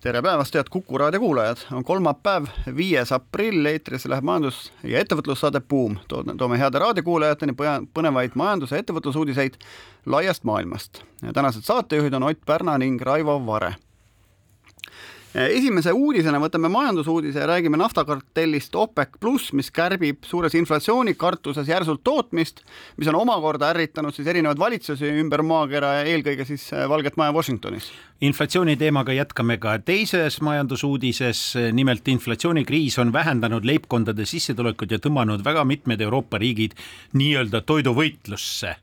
tere päevast, head Kuku raadio kuulajad, on kolmapäev, viies aprill, eetrisse läheb majandus- ja ettevõtlussaade Buum. toome heade raadiokuulajateni põnevaid majandus- ja ettevõtlusuudiseid laiast maailmast. tänased saatejuhid on Ott Pärna ning Raivo Vare esimese uudisena võtame majandusuudise ja räägime naftakartellist OPEC pluss, mis kärbib suures inflatsioonikartuses järsult tootmist, mis on omakorda ärritanud siis erinevaid valitsusi ümber maakera ja eelkõige siis äh, Valget Maja Washingtonis. inflatsiooni teemaga jätkame ka teises majandusuudises, nimelt inflatsioonikriis on vähendanud leibkondade sissetulekut ja tõmmanud väga mitmed Euroopa riigid nii-öelda toiduvõitlusse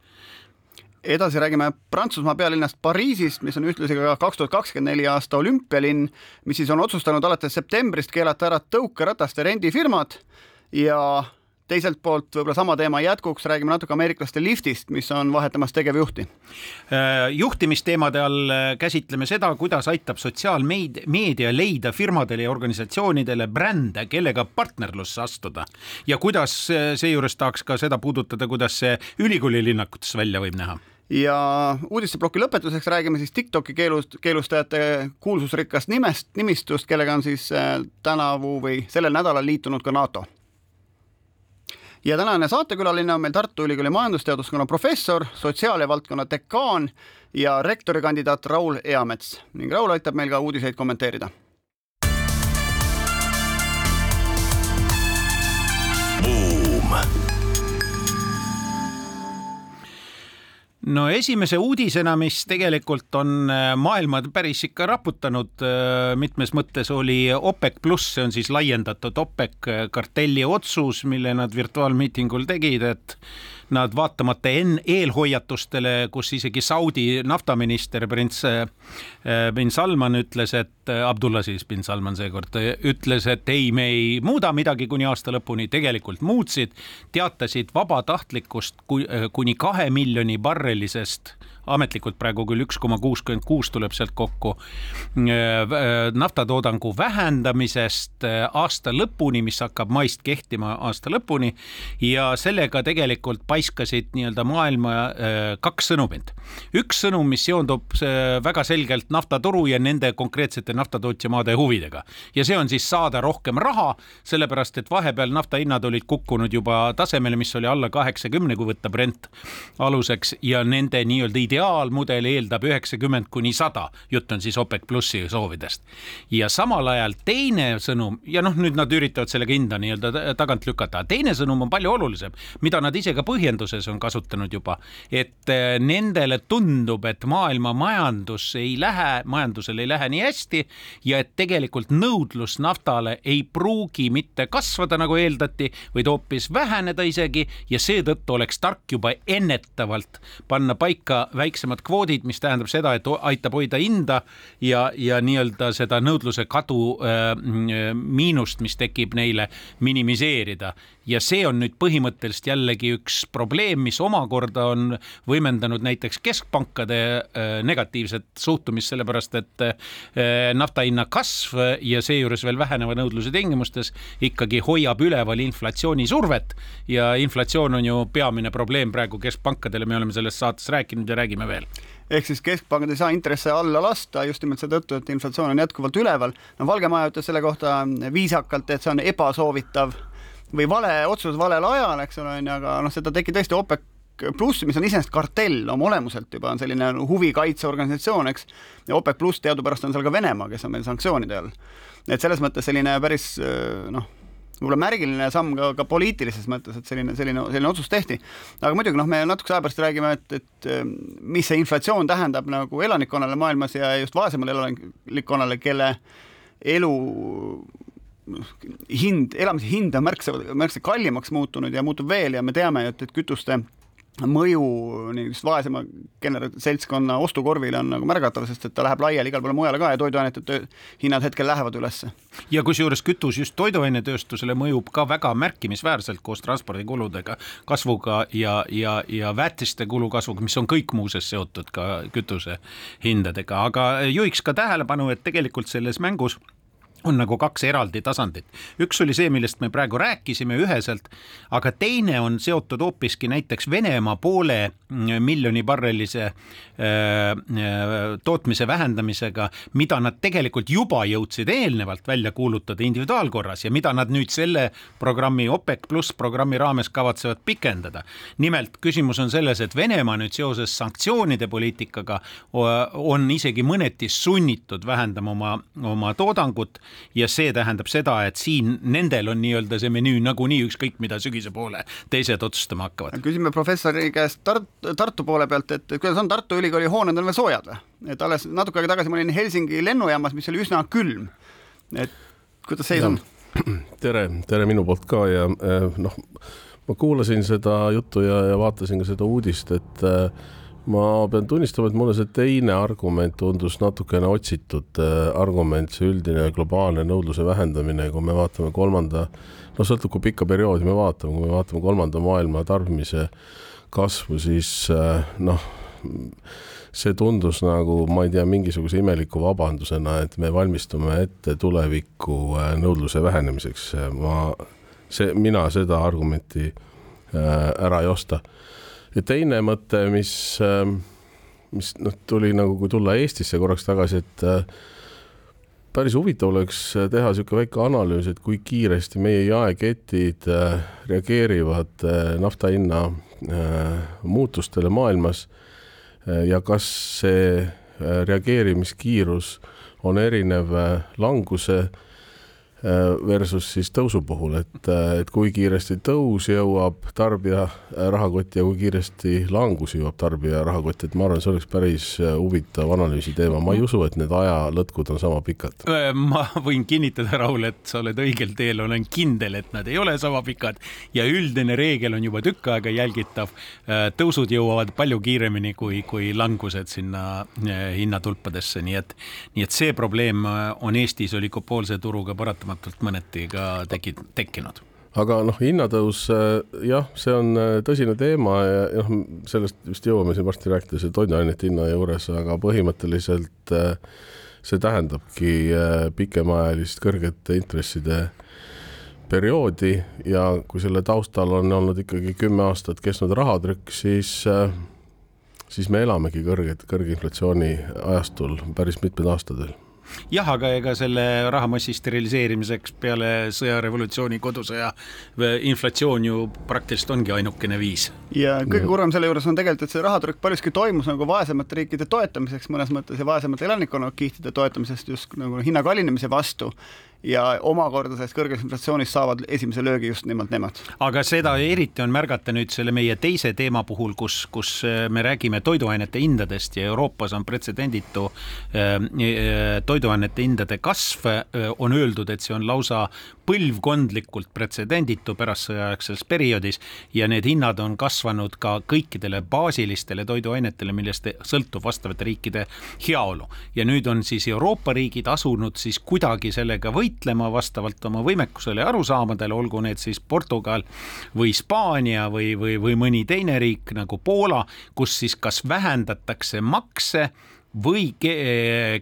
edasi räägime Prantsusmaa pealinnast Pariisist, mis on ühtlasi ka kaks tuhat kakskümmend neli aasta olümpialinn, mis siis on otsustanud alates septembrist keelata ära tõukerataste rendifirmad. Ja teiselt poolt võib-olla sama teema jätkuks räägime natuke ameeriklaste liftist, mis on vahetamas tegevjuhti. Äh, juhtimisteemade all äh, käsitleme seda, kuidas aitab sotsiaalmeedia leida firmadele ja organisatsioonidele brände, kellega partnerlusse astuda. Ja kuidas äh, seejuures tahaks ka seda puudutada, kuidas see ülikooli linnakutes välja võib näha ja uudisteploki lõpetuseks räägime siis Tiktoki keelust, keelustajate kuulsusrikkast nimest, nimistust, kellega on siis tänavu või sellel nädalal liitunud ka NATO ja tänane saatekülaline on meil Tartu Ülikooli majandusteaduskonna professor, sotsiaalia valdkonna dekaan ja rektorikandidaat Raul Eamets ning Raul aitab meil ka uudiseid kommenteerida. No esimese uudisena, mis tegelikult on äh, maailma päris ikka raputanud äh, mitmes mõttes, oli OPEC pluss, see on siis laiendatud OPEC äh, kartelli otsus, mille nad virtuaalmiitingul tegid, et nad vaatamata en-, eelhoiatustele, kus isegi Saudi naftaminister prints äh, bin Salman ütles, et äh, Abdullaziz bin Salman seekord äh, ütles, et ei, me ei muuda midagi kuni aasta lõpuni, tegelikult muutsid, teatasid vabatahtlikust kuni kahe miljoni barrelisest ametlikult praegu küll üks koma kuuskümmend kuus tuleb sealt kokku, naftatoodangu vähendamisest aasta lõpuni, mis hakkab maist kehtima aasta lõpuni. Ja sellega tegelikult paiskasid nii-öelda maailma äh, kaks sõnumit. üks sõnum, mis seondub äh, väga selgelt naftaturu ja nende konkreetsete naftatootjamaade huvidega. Ja see on siis saada rohkem raha, sellepärast et vahepeal nafta hinnad olid kukkunud juba tasemele, mis oli alla kaheksakümne, kui võtta Brent aluseks ja nende nii-öelda ideaalmudel eeldab üheksakümmend kuni sada, jutt on siis OPEC plussi soovidest. ja samal ajal teine sõnum ja noh, nüüd nad üritavad sellega hinda nii-öelda tagant lükata, teine sõnum on palju olulisem, mida nad ise ka põhjenduses on kasutanud juba, et äh, nendele tundub, et maailma majandus ei lähe, majandusel ei lähe nii hästi ja et tegelikult nõudlus naftale ei pruugi mitte kasvada, nagu eeldati, vaid hoopis väheneda isegi ja seetõttu oleks tark juba ennetavalt panna paika väiksemad kvoodid, mis tähendab seda, et aitab hoida hinda ja, ja nii-öelda seda nõudluse kadu äh, miinust, mis tekib neile, minimiseerida ja see on nüüd põhimõtteliselt jällegi üks probleem, mis omakorda on võimendanud näiteks keskpankade äh, negatiivset suhtumist, sellepärast et äh, nafta hinna kasv ja seejuures veel väheneva nõudluse tingimustes ikkagi hoiab üleval inflatsiooni survet ja inflatsioon on ju peamine probleem praegu keskpankadele, me oleme sellest saates rääkinud ja räägime veel ehk siis keskpangad ei saa intresse alla lasta just nimelt seetõttu, et inflatsioon on jätkuvalt üleval. no Valge Maja ütles selle kohta viisakalt, et see on ebasoovitav või vale otsus valel ajal, eks ole, on ju, aga noh, seda tegi tõesti OPEC pluss, mis on iseenesest kartell oma olemuselt juba on selline huvikaitseorganisatsioon, eks. ja OPEC pluss teadupärast on seal ka Venemaa, kes on meil sanktsioonide all. et selles mõttes selline päris noh, võib-olla märgiline samm ka, ka poliitilises mõttes, et selline, selline, selline otsus tehti. aga muidugi noh, me natukese aja pärast räägime, et, et mis see inflatsioon tähendab nagu elanikkonnale maailmas ja just vaesemale elanikkonnale, kelle elu hind, elamise hind on märksa, märksa kallimaks muutunud ja muutub veel ja me teame, et, et kütuste mõju niisugust vaesema genera-, seltskonna ostukorvile on nagu märgatav, sest et ta läheb laiali igale poole mujale ka ja toiduainete hinnad hetkel lähevad ülesse. ja kusjuures kütus just toiduainetööstusele mõjub ka väga märkimisväärselt koos transpordikuludega kasvuga ja, ja, ja väetiste kulu kasvuga, mis on kõik muuseas seotud ka kütuse hindadega, aga juhiks ka tähelepanu, et tegelikult selles mängus on nagu kaks eraldi tasandit. üks oli see, millest me praegu rääkisime üheselt, aga teine on seotud hoopiski näiteks Venemaa poole miljoni barrelise tootmise vähendamisega, mida nad tegelikult juba jõudsid eelnevalt välja kuulutada individuaalkorras ja mida nad nüüd selle programmi OPEC pluss programmi raames kavatsevad pikendada. nimelt küsimus on selles, et Venemaa nüüd seoses sanktsioonide poliitikaga on isegi mõneti sunnitud vähendama oma, oma toodangut ja see tähendab seda, et siin nendel on nii-öelda see menüü nagunii ükskõik mida sügise poole teised otsustama hakkavad. küsime professori käest Tart-, Tartu poole pealt, et kuidas on Tartu Ülikooli hooned on veel soojad või? et alles natuke aega tagasi ma olin Helsingi lennujaamas, mis oli üsna külm. et kuidas seis on? tere, tere minu poolt ka ja eh, noh, ma kuulasin seda juttu ja, ja vaatasin ka seda uudist, et äh, ma pean tunnistama, et mulle see teine argument tundus natukene otsitud äh, argument, see üldine globaalne nõudluse vähendamine, kui me vaatame kolmanda, no sõltub, kui pikka perioodi me vaatame, kui me vaatame kolmanda maailma tarbimise kasvu, siis äh, noh, see tundus nagu, ma ei tea, mingisuguse imeliku vabandusena, et me valmistume ette tuleviku äh, nõudluse vähenemiseks. ma, see, mina seda argumenti ära ei osta ja teine mõte, mis, ähm, mis noh, tuli nagu, kui tulla Eestisse korraks tagasi, et äh, päris huvitav oleks teha niisugune väike analüüs, et kui kiiresti meie jaeketid äh, reageerivad äh, nafta hinna muutustele maailmas ja kas see reageerimiskiirus on erinev languse Äh, versus siis tõusu puhul, et, äh, et kui kiiresti tõus jõuab tarbija äh, rahakotti ja kui kiiresti langus jõuab tarbija rahakotti, et ma arvan, see oleks päris huvitav analüüsi teema, ma ei usu, et need ajalõtkud on sama pikad. ma võin kinnitada, Raul, et sa oled õigel teel, olen kindel, et nad ei ole sama pikad ja üldine reegel on juba tükk aega jälgitav. tõusud jõuavad palju kiiremini kui, kui langused sinna hinnatulpadesse, nii et, nii et see probleem on Eestis oligopoolse turuga paratamatult paratamatult mõneti ka teki-, tekkinud. Aga noh, hinnatõus jah, see on äh, tõsine teema ja noh, sellest vist jõuame siin varsti rääkida, see toiduainete hinna juures, aga põhimõtteliselt äh, see tähendabki äh, pikemaajalist kõrgete intresside perioodi ja kui selle taustal on olnud ikkagi kümme aastat kestnud rahatrükk, siis siis me elamegi kõrget, kõrge inflatsiooni ajastul päris mitmed aastad veel jah, aga ega selle rahamassi steriliseerimiseks peale sõjarevolutsiooni, kodusõja inflatsioon ju praktiliselt ongi ainukene viis. ja kõige kurvem selle juures on tegelikult, et see rahatrükk paljuski toimus nagu vaesemate riikide toetamiseks mõnes mõttes ja vaesemate elanikkonnakihtide toetamisest just nagu hinna kallinemise vastu ja omakorda sellest kõrgest inflatsioonist saavad esimese löögi just nimelt nemad. aga seda eriti on märgata nüüd selle meie teise teema puhul, kus, kus äh, me räägime toiduainete hindadest ja Euroopas on pretsedenditu äh, äh, toiduainete hindade kasv, on öeldud, et see on lausa põlvkondlikult pretsedenditu pärastsõjaaegses perioodis ja need hinnad on kasvanud ka kõikidele baasilistele toiduainetele, millest sõltub vastavate riikide heaolu. ja nüüd on siis Euroopa riigid asunud siis kuidagi sellega võitlema vastavalt oma võimekusele ja arusaamadele, olgu need siis Portugal või Hispaania või, või, või mõni teine riik nagu Poola, kus siis kas vähendatakse makse või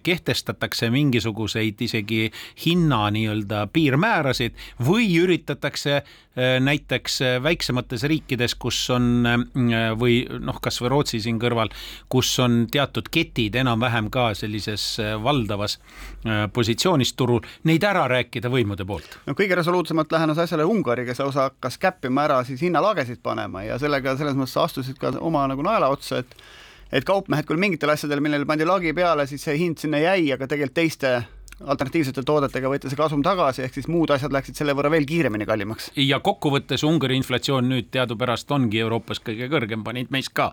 kehtestatakse mingisuguseid isegi hinna nii-öelda piirmäärasid või üritatakse äh, näiteks äh, väiksemates riikides, kus on äh, või noh, kasvõi Rootsi siin kõrval, kus on teatud ketid enam-vähem ka sellises valdavas positsioonis turul, neid ära rääkida võimude poolt. no kõige resoluutsemalt lähenes asjale Ungari, kes lausa hakkas käppima ära siis hinnalagesid panema ja sellega selles mõttes astusid ka oma nagu naela otsa, et et kaupmehed küll mingitel asjadel, millele pandi lagi peale, siis see hind sinna jäi, aga tegelikult teiste alternatiivsete toodetega võeti see kasum tagasi, ehk siis muud asjad läksid selle võrra veel kiiremini kallimaks. ja kokkuvõttes Ungari inflatsioon nüüd teadupärast ongi Euroopas kõige kõrgem, panid meist ka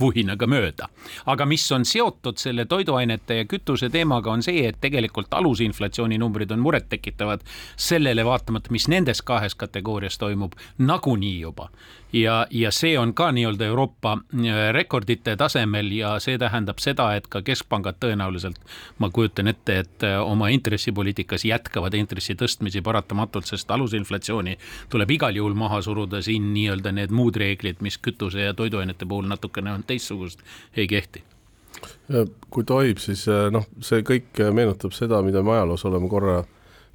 vuhinaga mööda. aga mis on seotud selle toiduainete ja kütuse teemaga, on see, et tegelikult alusinflatsiooni numbrid on murettekitavad sellele vaatamata, mis nendes kahes kategoorias toimub, nagunii juba ja, ja see on ka nii-öelda Euroopa äh, rekordite tasemel ja see tähendab seda, et ka keskpangad tõenäoliselt, ma kujutan ette, et äh, oma intressipoliitikas jätkavad intressi tõstmisi paratamatult, sest alusinflatsiooni tuleb igal juhul maha suruda, siin nii-öelda need muud reeglid, mis kütuse ja toiduainete puhul natukene on teistsugused, ei kehti. Kui tohib, siis äh, noh, see kõik meenutab seda, mida me ajaloos oleme korra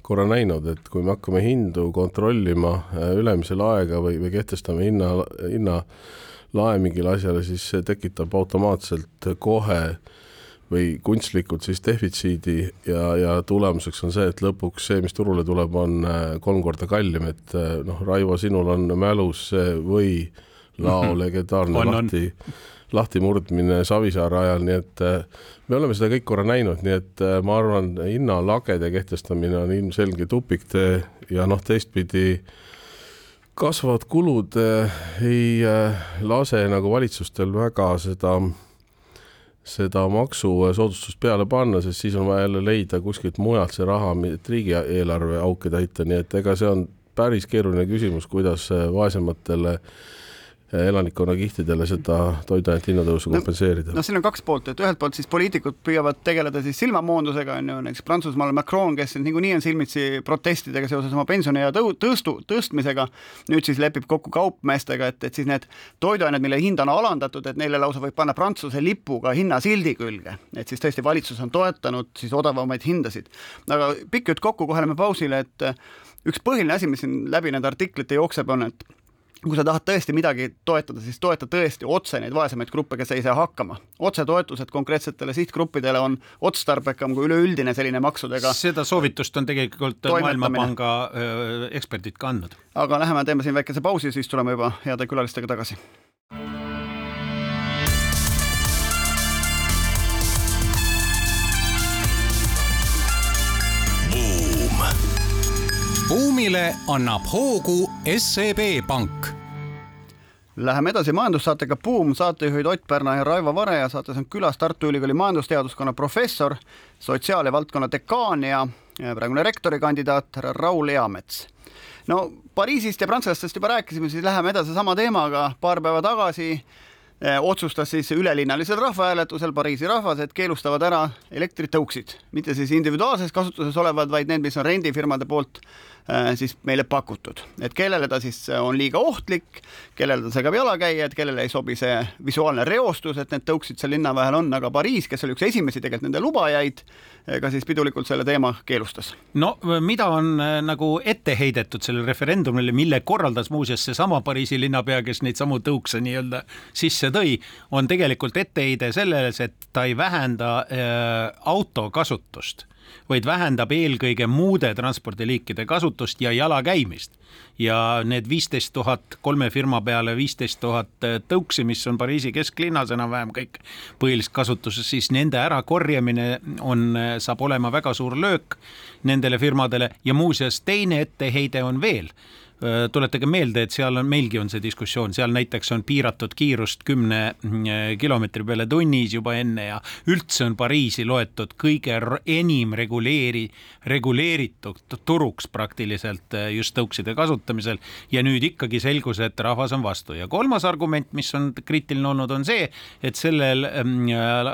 korra näinud, et kui me hakkame hindu kontrollima äh, ülemisel aega või, või kehtestame hinna, hinna lae mingile asjale, siis see tekitab automaatselt kohe või kunstlikult siis defitsiidi ja, ja tulemuseks on see, et lõpuks see, mis turule tuleb, on äh, kolm korda kallim, et äh, noh, Raivo, sinul on mälus see või lao mhm. legendaarne lahti lahtimurdmine Savisaare ajal, nii et äh, me oleme seda kõik korra näinud, nii et äh, ma arvan, hinnalagede kehtestamine on ilmselge tupiktee ja noh, teistpidi kasvavad kulud äh, ei lase nagu valitsustel väga seda seda maksusoodustust peale panna, sest siis on vaja jälle leida kuskilt mujalt see raha, et riigieelarve auke täita, nii et ega see on päris keeruline küsimus, kuidas vaesematele äh, elanikkonnakihtidele seda toiduainete hinnatõusu kompenseerida? no siin on kaks poolt, et ühelt poolt siis poliitikud püüavad tegeleda siis silmamoondusega, on ju, näiteks Prantsusmaal Macron, kes niikuinii on silmitsi protestidega seoses oma pensioniea tõu-, tõustu, tõstmisega, nüüd siis lepib kokku kaupmeestega, et, et siis need toiduained, mille hind on alandatud, et neile lausa võib panna Prantsuse lipuga hinnasildi külge, et siis tõesti valitsus on toetanud siis odavamaid hindasid. aga pikk jutt kokku, kohe lähme pausile, et üks põhiline asi, mis siin läbi nende artiklite jookseb, on, et kui sa tahad tõesti midagi toetada, siis toeta tõesti otse neid vaesemaid gruppe, kes ei saa hakkama. otsetoetused konkreetsetele sihtgruppidele on otstarbekam kui üleüldine selline maksudega. seda soovitust on tegelikult Maailmapanga eksperdid ka andnud. aga läheme teeme siin väikese pausi, siis tuleme juba heade külalistega tagasi buumile annab hoogu SEB Pank. Läheme edasi majandussaatega Buum, saatejuhid Ott Pärna ja Raivo Vare ja saates on külas Tartu Ülikooli majandusteaduskonna professor, sotsiaal- ja valdkonna dekaan ja praegune rektorikandidaat härra Raul Eamets. no Pariisist ja prantslastest juba rääkisime, siis läheme edasi sama teemaga. paar päeva tagasi eh, otsustas siis ülelinnalisel rahvahääletusel Pariisi rahvas, et keelustavad ära elektritõuksid, mitte siis individuaalses kasutuses olevad, vaid need, mis on rendifirmade poolt siis meile pakutud, et kellele ta siis äh, on liiga ohtlik, kellele ta segab jalakäijad, kellele ei sobi see visuaalne reostus, et need tõuksid seal linna vahel on, aga Pariis, kes oli üks esimesi tegelikult nende lubajaid, ka siis pidulikult selle teema keelustas. no mida on äh, nagu ette heidetud sellele referendumile, mille korraldas muuseas seesama Pariisi linnapea, kes neid samu tõukse nii-öelda sisse tõi, on tegelikult etteheide selles, et ta ei vähenda äh, auto kasutust vaid vähendab eelkõige muude transpordiliikide kasutust ja jalakäimist. ja need viisteist tuhat kolme firma peale viisteist tuhat tõuksi, mis on Pariisi kesklinnas enam-vähem kõik põhiliselt kasutuses, siis nende ärakorjamine on, saab olema väga suur löök nendele firmadele ja muuseas teine etteheide on veel Äh, tuletage meelde, et seal on, meilgi on see diskussioon, seal näiteks on piiratud kiirust kümne äh, kilomeetri peale tunnis juba enne ja üldse on Pariisi loetud kõige enim reguleeri, reguleeritud turuks praktiliselt äh, just tõukside kasutamisel. ja nüüd ikkagi selgus, et rahvas on vastu ja kolmas argument, mis on kriitiline olnud, on see, et sellel ähm,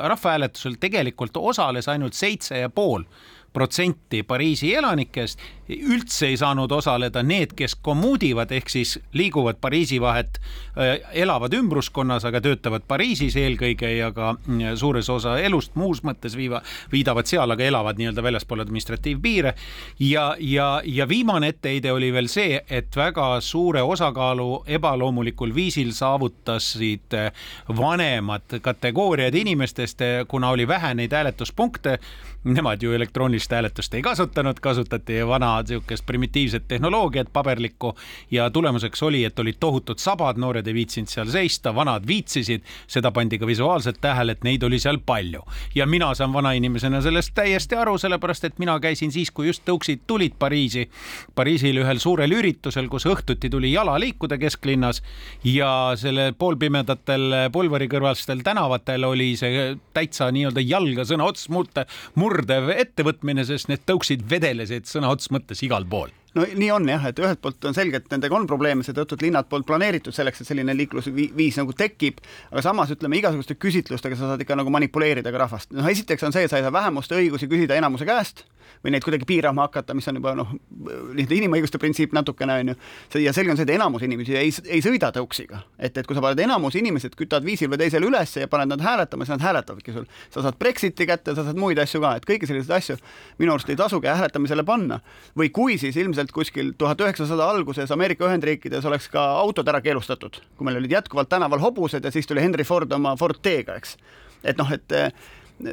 rahvahääletusel tegelikult osales ainult seitse ja pool protsenti Pariisi elanikest, üldse ei saanud osaleda need, kes kommuudivad ehk siis liiguvad Pariisi vahet, äh, elavad ümbruskonnas, aga töötavad Pariisis eelkõige ja ka mm, suures osa elust muus mõttes viiva, viidavad seal, aga elavad nii-öelda väljaspool administratiivpiire. ja, ja, ja viimane etteheide oli veel see, et väga suure osakaalu ebaloomulikul viisil saavutasid äh, vanemad kategooriad inimestest, äh, kuna oli vähe neid hääletuspunkte nemad ju elektroonilist hääletust ei kasutanud, kasutati vana niisugust primitiivset tehnoloogiat, paberlikku ja tulemuseks oli, et olid tohutud sabad, noored ei viitsinud seal seista, vanad viitsisid, seda pandi ka visuaalselt tähele, et neid oli seal palju. ja mina saan vanainimesena sellest täiesti aru, sellepärast et mina käisin siis, kui just tõuksid tulid Pariisi, Pariisil ühel suurel üritusel, kus õhtuti tuli jala liikuda kesklinnas ja selle poolpimedatel pulverikõrvastel tänavatel oli see täitsa nii-öelda jalga sõna otseses mõttes murdev ettevõtmine, sest need tõuksid vedelesid sõna otseses mõttes igal pool no nii on jah, et ühelt poolt on selge, et nendega on probleeme, seetõttu, et linnad poolt planeeritud selleks, et selline liiklusviis nagu tekib, aga samas ütleme, igasuguste küsitlustega sa saad ikka nagu manipuleerida ka rahvast. noh, esiteks on see, et sa ei saa vähemuste õigusi küsida enamuse käest või neid kuidagi piirama hakata, mis on juba noh, nii-öelda inimõiguste printsiip natukene on ju. ja selge on see, et enamus inimesi ei, ei sõida tõuksiga, et, et kui sa paned enamus inimesed, kütad viisil või teisel üles ja paned nad hääletama, siis nad hääletavadki sul. sa saad Brexiti kätte, sa saad muid asju ka, et kõiki selliseid asju minu arust ei tasugi hääletamisele panna. või kui, siis ilmselt kuskil tuhat üheksasada alguses Ameerika Ühendriikides oleks ka autod ära keelustatud, kui meil olid jätkuvalt tänaval hobused ja siis tuli Henry Ford oma Ford T-ga, eks. et noh, et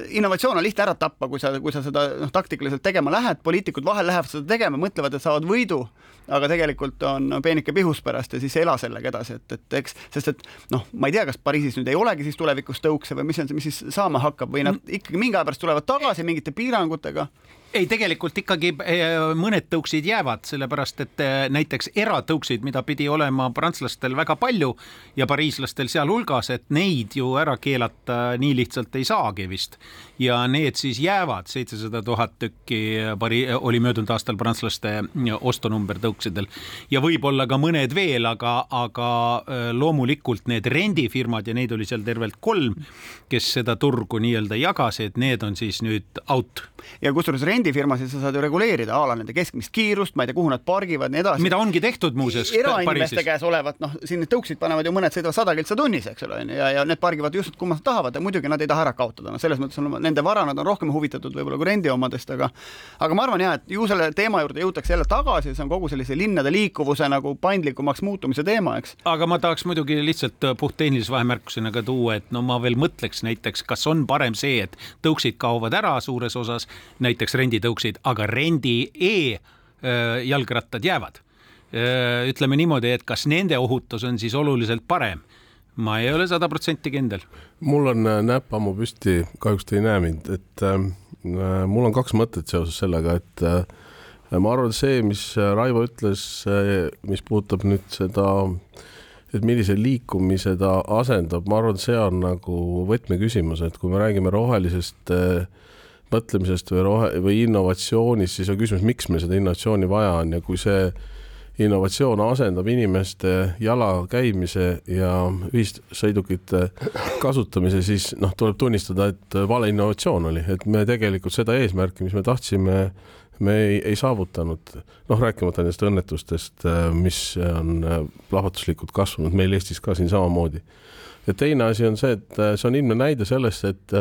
innovatsioon on lihtne ära tappa, kui sa, kui sa seda noh, taktikaliselt tegema lähed, poliitikud vahel lähevad seda tegema, mõtlevad, et saavad võidu, aga tegelikult on peenike pihus pärast ja siis ei ela sellega edasi, et, et eks, sest et noh, ma ei tea, kas Pariisis nüüd ei olegi siis tulevikus tõukse või mis on see, mis siis saama hakkab või nad ikkagi mingi aja pärast tulevad tagasi mingite piirangutega ei, tegelikult ikkagi eh, mõned tõuksid jäävad, sellepärast et eh, näiteks eratõuksid, mida pidi olema prantslastel väga palju ja pariislastel sealhulgas, et neid ju ära keelata nii lihtsalt ei saagi vist. ja need siis jäävad, seitsesada tuhat tükki pari-, oli möödunud aastal prantslaste ostunumber tõuksidel ja võib-olla ka mõned veel, aga, aga eh, loomulikult need rendifirmad ja neid oli seal tervelt kolm, kes seda turgu nii-öelda jagasid, need on siis nüüd out. Ja kusjuures rendifirmasid sa saad ju reguleerida a la nende keskmist kiirust, ma ei tea, kuhu nad pargivad, nii edasi. mida ongi tehtud muuseas. erainimeste käes olevat, noh, siin need tõuksid panevad ju mõned sõidavad sada kiltsa tunnis, eks ole, ja, ja need pargivad just, kuhu nad tahavad ja muidugi nad ei taha ära kaotada, noh, selles mõttes on nende vara, nad on rohkem huvitatud võib-olla kui rendi omadest, aga aga ma arvan ja, et ju selle teema juurde jõutakse jälle tagasi, see on kogu sellise linnade liikuvuse nagu paindlikumaks muutumise teema, eks. aga ma tahaks muidugi lihtsalt puhttehnilise vahemärkusena ka tuua, et no ma veel mõtleks näiteks, kas on parem see, et tõuksid kaovad ära suures osas, näiteks renditõuksid, aga rendi e-jalgrattad jäävad. ütleme niimoodi, et kas nende ohutus on siis oluliselt parem ma ei ole sada protsenti kindel. mul on äh, näpp ammu püsti, kahjuks te ei näe mind, et äh, mul on kaks mõtet seoses sellega, et äh, ma arvan, see, mis Raivo ütles äh,, mis puudutab nüüd seda, et millise liikumise ta asendab, ma arvan, see on nagu võtmeküsimus, et kui me räägime rohelisest äh, mõtlemisest või rohe- või innovatsioonist, siis on küsimus, miks meil seda innovatsiooni vaja on ja kui see innovatsioon asendab inimeste jalakäimise ja ühissõidukite kasutamise, siis noh, tuleb tunnistada, et vale innovatsioon oli, et me tegelikult seda eesmärki, mis me tahtsime, me ei, ei saavutanud, noh, rääkimata nendest õnnetustest, mis on plahvatuslikult kasvanud meil Eestis ka siin samamoodi. ja teine asi on see, et see on ilmne näide sellest, et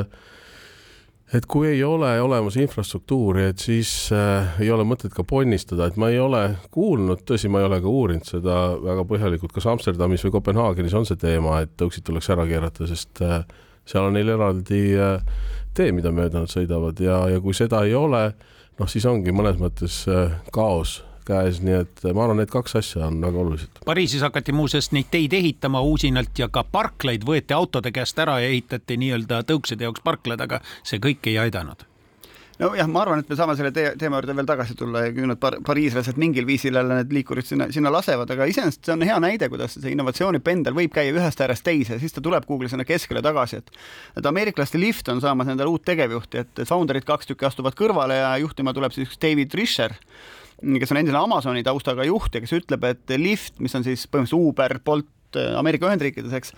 et kui ei ole olemas infrastruktuuri, et siis äh, ei ole mõtet ka ponnistada, et ma ei ole kuulnud, tõsi, ma ei ole ka uurinud seda väga põhjalikult, kas Amsterdamis või Kopenhaagenis on see teema, et tõuksid tuleks ära keerata, sest äh, seal on neil eraldi äh, tee, mida mööda nad sõidavad. Ja, ja kui seda ei ole, noh, siis ongi mõnes mõttes äh, kaos käes, nii et ma arvan, need kaks asja on väga olulised. Pariisis hakati muuseas neid teid ehitama uusinalt ja ka parklaid võeti autode käest ära ja ehitati nii-öelda tõukside jaoks parklad, aga see kõik ei aidanud nojah, ma arvan, et me saame selle te teema juurde veel tagasi tulla ja küll need par pariislased mingil viisil jälle need liikurid sinna, sinna lasevad, aga iseenesest see on hea näide, kuidas see innovatsioonipendel võib käia ühest äärest teise, siis ta tuleb kuhugi sinna keskele tagasi, et et ameeriklaste lift on saamas endale uut tegevjuhti, et founder'id kaks tükki astuvad kõrvale ja juhtima tuleb siis David Risher kes on endine Amazoni taustaga juht ja kes ütleb, et Lyft, mis on siis põhimõtteliselt Uber, Bolt Ameerika Ühendriikides, eks,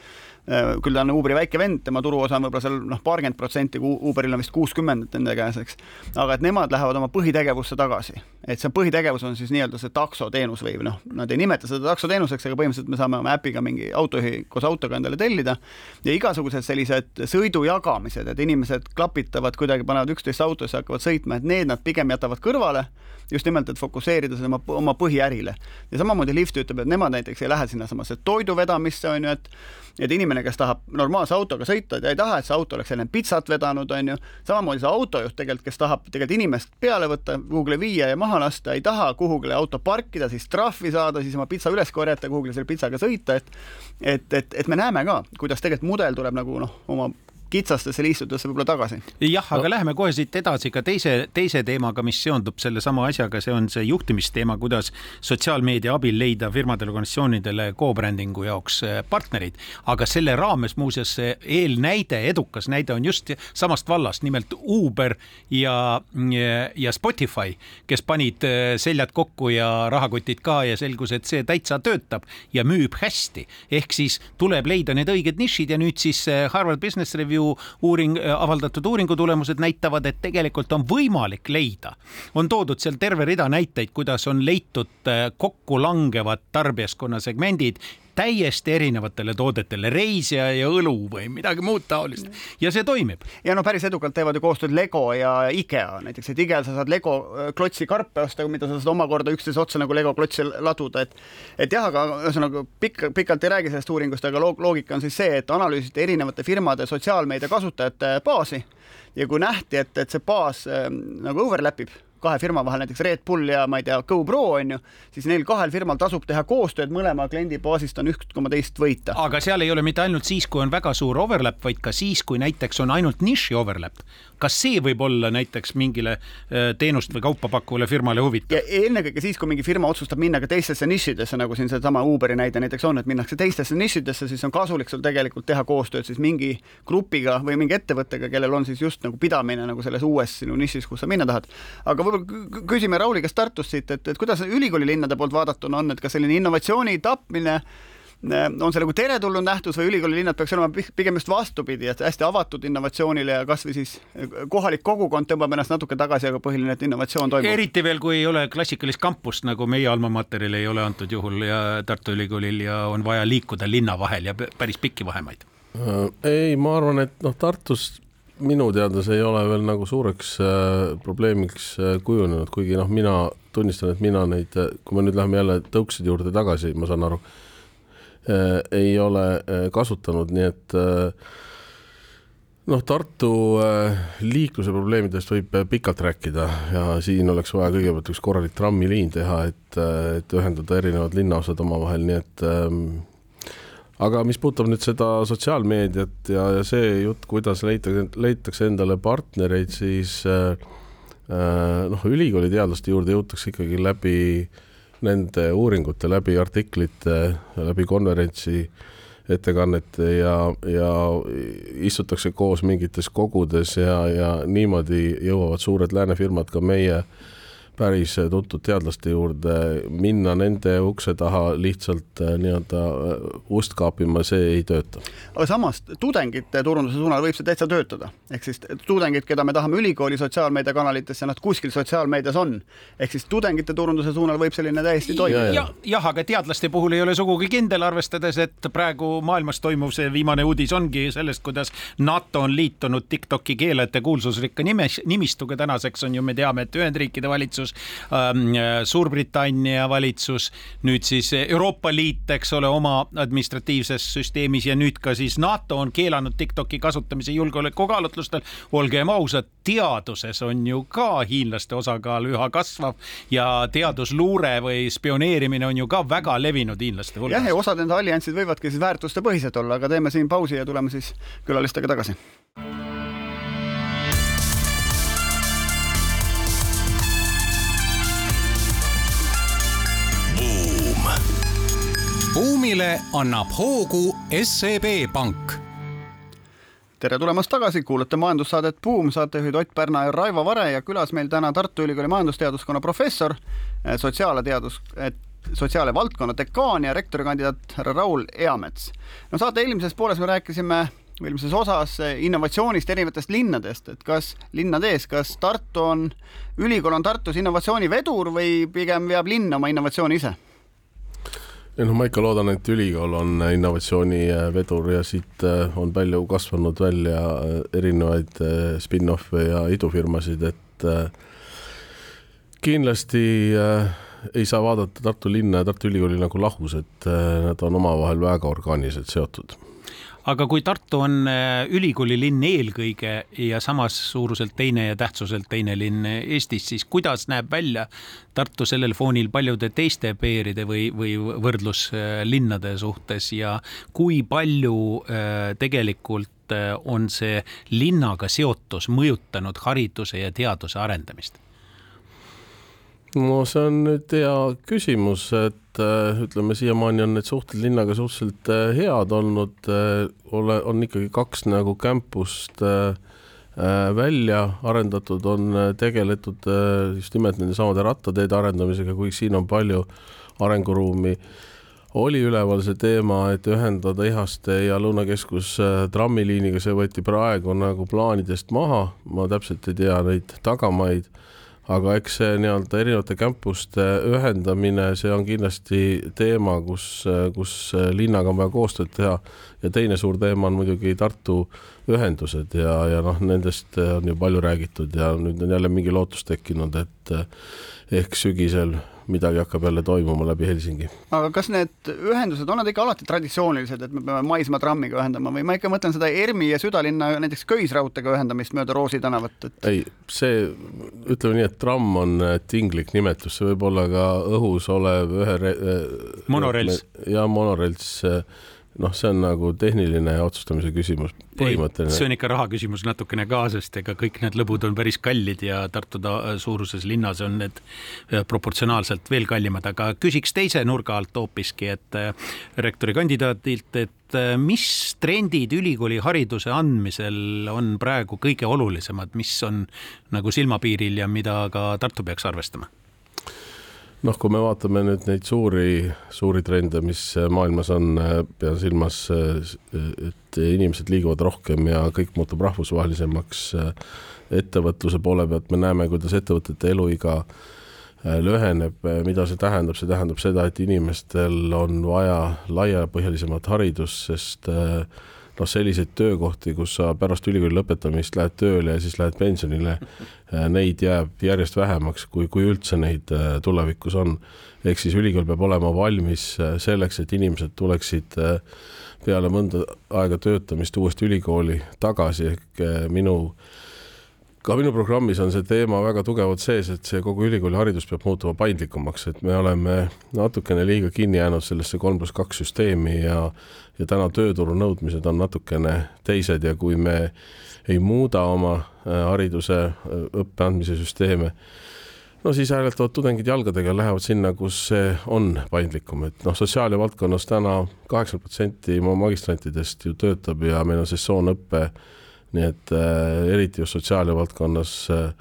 küll ta on Uberi väike vend, tema turuosa on võib-olla seal noh, paarkümmend protsenti, Uberil on vist kuuskümmend nende käes, eks. aga et nemad lähevad oma põhitegevusse tagasi, et see põhitegevus on siis nii-öelda see taksoteenus või noh, nad ei nimeta seda taksoteenuseks, aga põhimõtteliselt me saame oma äpiga mingi autojuhi koos autoga endale tellida ja igasugused sellised sõidu jagamised, et inimesed klapitavad kuidagi, panevad üksteist autosse, hakkavad sõitma, et need nad pigem jätavad kõrvale just nimelt, et fokusseerida seda oma, oma põhiärile. ja samamoodi Lyft ütleb, et nemad näiteks ei lähe sinnasamasse toidu vedamisse, on ju, et et inimene, kes tahab normaalse autoga sõita, ta ei taha, et see auto oleks selline pitsat vedanud, on ju, samamoodi see autojuht tegelikult, kes tahab tegelikult inimest peale võtta, kuhugile viia ja maha lasta, ei taha kuhugile auto parkida, siis trahvi saada, siis oma pitsa üles korjata, kuhugile selle pitsaga sõita, et et, et, et me näeme ka, kuidas tegelikult mudel tuleb nagu noh, oma kitsastesse liistudesse võib-olla tagasi. jah, aga no. läheme kohe siit edasi ka teise, teise teemaga, mis seondub sellesama asjaga, see on see juhtimisteema, kuidas sotsiaalmeedia abil leida firmadele, organisatsioonidele co-branding'u jaoks eh, partnerid. aga selle raames muuseas see eelnäide, edukas näide on just samast vallast, nimelt Uber ja, ja Spotify, kes panid eh, seljad kokku ja rahakotid ka ja selgus, et see täitsa töötab ja müüb hästi. ehk siis tuleb leida need õiged nišid ja nüüd siis eh, Harvard Business Review ju uuring, avaldatud uuringu tulemused näitavad, et tegelikult on võimalik leida. on toodud seal terve rida näiteid, kuidas on leitud äh, kokkulangevad tarbijaskonna segmendid täiesti erinevatele toodetele, reisija ja õlu või midagi muud taolist ja see toimib. ja no päris edukalt teevad ju koostööd Lego ja IKEA näiteks, et IKEA-l sa saad Lego äh, klotsi karpe osta, mida sa saad omakorda üksteise otsa nagu Lego klotsi laduda, et et jah, aga ühesõnaga pikk, pikalt ei räägi sellest uuringust, aga loogika on siis see, et analüüsiti erinevate firmade sotsiaalmeedia kasutajate baasi ja kui nähti, et, et see baas äh, nagu overlap ib kahe firma vahel, näiteks Red Bull ja ma ei tea, GoPro on ju, siis neil kahel firmal tasub teha koostööd, mõlema kliendi baasist on üks koma teist võita. aga seal ei ole mitte ainult siis, kui on väga suur overlap, vaid ka siis, kui näiteks on ainult niši overlap. kas see võib olla näiteks mingile äh, teenust või kaupa pakkuvale firmale huvitav? ennekõike siis, kui mingi firma otsustab minna ka teistesse nišidesse, nagu siin seesama Uberi näide näiteks on, et minnakse teistesse nišidesse, siis on kasulik sul tegelikult teha koostööd siis mingi grupiga või mingi ettevõttega, kellel on siis just nagu pidamine nagu selles uues sinu nišis, kus sa minna tahad. aga võib-olla küsime Rauli käest Tartust siit, et, et kuidas ülikooli linnade poolt vaadatuna on, et kas selline innovatsiooni tapmine äh, on see nagu teretulnud nähtus või ülikooli linnad peaks olema pigem just vastupidi, et hästi avatud innovatsioonile ja kasvõi siis äh, kohalik kogukond tõmbab ennast natuke tagasi, aga põhiline, et innovatsioon toimub. eriti veel, kui ei ole klassikalist kampust, nagu meie alma mater'il ei ole antud juhul ja Tartu Ülikoolil ja on vaja liikuda linna vahel ja päris pikki vahemaid. Ei, ma arvan, et noh, Tartus minu teada see ei ole veel nagu suureks äh, probleemiks äh, kujunenud, kuigi noh, mina tunnistan, et mina neid, äh, kui me nüüd läheme jälle tõukside juurde tagasi, ma saan aru äh,, ei ole äh, kasutanud, nii et äh, noh, Tartu liikluse probleemidest võib pikalt rääkida ja siin oleks vaja kõigepealt üks korralik trammiliin teha, et, et ühendada erinevad linnaosad omavahel, nii et äh, aga mis puudutab nüüd seda sotsiaalmeediat ja, ja see jutt, kuidas leitakse, leitakse endale partnereid, siis äh, äh, noh, ülikooli teadlaste juurde jõutakse ikkagi läbi nende uuringute, läbi artiklite, läbi konverentsi ettekannete ja, ja istutakse koos mingites kogudes ja, ja niimoodi jõuavad suured lääne firmad ka meie äh, päris tuntud teadlaste juurde, minna nende ukse taha lihtsalt äh, nii-öelda äh, ust kaapima, see ei tööta. aga samas tudengite turunduse suunal võib see täitsa töötada, ehk siis tudengid, keda me tahame ülikooli sotsiaalmeediakanalitesse, nad kuskil sotsiaalmeedias on. ehk siis tudengite turunduse suunal võib selline täiesti toimida ja,. jah ja,, aga teadlaste puhul ei ole sugugi kindel, arvestades, et praegu maailmas toimuv see viimane uudis ongi sellest, kuidas NATO on liitunud Tiktoki keelajate kuulsusrikka nimes, nimistuga, tänaseks on ju, me teame, et Ühendriikide valitsus valitsus, ähm, Suurbritannia valitsus, nüüd siis Euroopa Liit, eks ole, oma administratiivses süsteemis ja nüüd ka siis NATO on keelanud Tiktoki kasutamise julgeolekukaalutlustel. olgem ausad, teaduses on ju ka hiinlaste osakaal üha kasvav ja teadusluure või spioneerimine on ju ka väga levinud hiinlaste hulgas. jah, ja osad nende alliansid võivadki siis väärtustepõhised olla, aga teeme siin pausi ja tuleme siis külalistega tagasi. Buumile annab hoogu SEB Pank tere tulemast tagasi, kuulate majandussaadet Buum, saatejuhid Ott Pärna ja Raivo Vare ja külas meil täna Tartu Ülikooli majandusteaduskonna professor, eh, sotsiaalteadus, sotsiaal- ja valdkonna dekaan ja rektorikandidaat härra Raul Eamets. no saate eelmises pooles me rääkisime eelmises osas eh, innovatsioonist erinevatest linnadest, et kas linnades, kas Tartu on, ülikool on Tartus innovatsioonivedur või pigem veab linn oma innovatsiooni ise? Ei noh, ma ikka loodan, et ülikool on innovatsioonivedur ja siit äh, on palju kasvanud välja äh, erinevaid äh, spin-off'e ja idufirmasid, et kindlasti ei saa vaadata Tartu linna ja Tartu Ülikooli nagu lahus, et nad on omavahel väga orgaaniliselt seotud aga kui Tartu on äh, ülikooli linn eelkõige ja samas suuruselt teine ja tähtsuselt teine linn Eestis, siis kuidas näeb välja Tartu sellel foonil paljude teiste peeride või, või võrdluslinnade suhtes ja kui palju äh, tegelikult äh, on see linnaga seotus mõjutanud hariduse ja teaduse arendamist? No see on nüüd hea küsimus, et äh, ütleme, siiamaani on need suhted linnaga suhteliselt äh, head olnud, äh, ole, on ikkagi kaks nagu campus't välja arendatud, on tegeletud just nimelt nende samade rattateede arendamisega, kuigi siin on palju arenguruumi. oli üleval see teema, et ühendada Ihaste ja Lõunakeskus trammiliiniga, see võeti praegu nagu plaanidest maha, ma täpselt ei tea neid tagamaid aga eks see nii-öelda erinevate campuste ühendamine, see on kindlasti teema, kus, kus linnaga on vaja koostööd teha. Ja teine suur teema on muidugi Tartu ühendused ja, ja noh, nendest on ju palju räägitud ja nüüd on jälle mingi lootus tekkinud, et ehk sügisel midagi hakkab jälle toimuma läbi Helsingi. aga kas need ühendused on nad ikka alati traditsioonilised, et me peame maismaatrammiga ühendama või ma ikka mõtlen seda ERMi ja südalinna näiteks köisraudteega ühendamist mööda Roosi tänavat, et? ei, see, ütleme nii, et tramm on tinglik nimetus, see võib olla ka õhus olev ühe re... monorels. ja monorels noh, see on nagu tehniline otsustamise küsimus, põhimõtteline. see on ikka raha küsimus natukene ka, sest ega kõik need lõbud on päris kallid ja Tartu suuruses linnas on need äh, proportsionaalselt veel kallimad, aga küsiks teise nurga alt hoopiski, et äh, rektori kandidaadilt, et äh, mis trendid ülikooli hariduse andmisel on praegu kõige olulisemad, mis on nagu silmapiiril ja mida ka Tartu peaks arvestama? Noh, kui me vaatame nüüd neid suuri, suuri trende, mis maailmas on, pean silmas, et inimesed liiguvad rohkem ja kõik muutub rahvusvahelisemaks. ettevõtluse poole pealt me näeme, kuidas ettevõtete eluiga lüheneb, mida see tähendab, see tähendab seda, et inimestel on vaja laiapõhjalisemat haridust, sest äh, noh, selliseid töökohti, kus sa pärast ülikooli lõpetamist lähed tööle ja siis lähed pensionile, äh, neid jääb järjest vähemaks, kui, kui üldse neid äh, tulevikus on. ehk siis ülikool peab olema valmis äh, selleks, et inimesed tuleksid peale mõnda aega töötamist uuesti ülikooli tagasi, ehk minu ka minu programmis on see teema väga tugevalt sees, et see kogu ülikooli haridus peab muutuma paindlikumaks, et me oleme natukene liiga kinni jäänud sellesse kolm pluss kaks süsteemi ja ja täna tööturu nõudmised on natukene teised ja kui me ei muuda oma äh, hariduse äh, õppe andmise süsteeme, no siis hääletavad tudengid jalgadega, lähevad sinna, kus see on paindlikum, et noh, sotsiaalia valdkonnas täna kaheksakümmend protsenti magistrantidest ju töötab ja meil on sessioonõpe, nii et äh, eriti just sotsiaalia valdkonnas äh,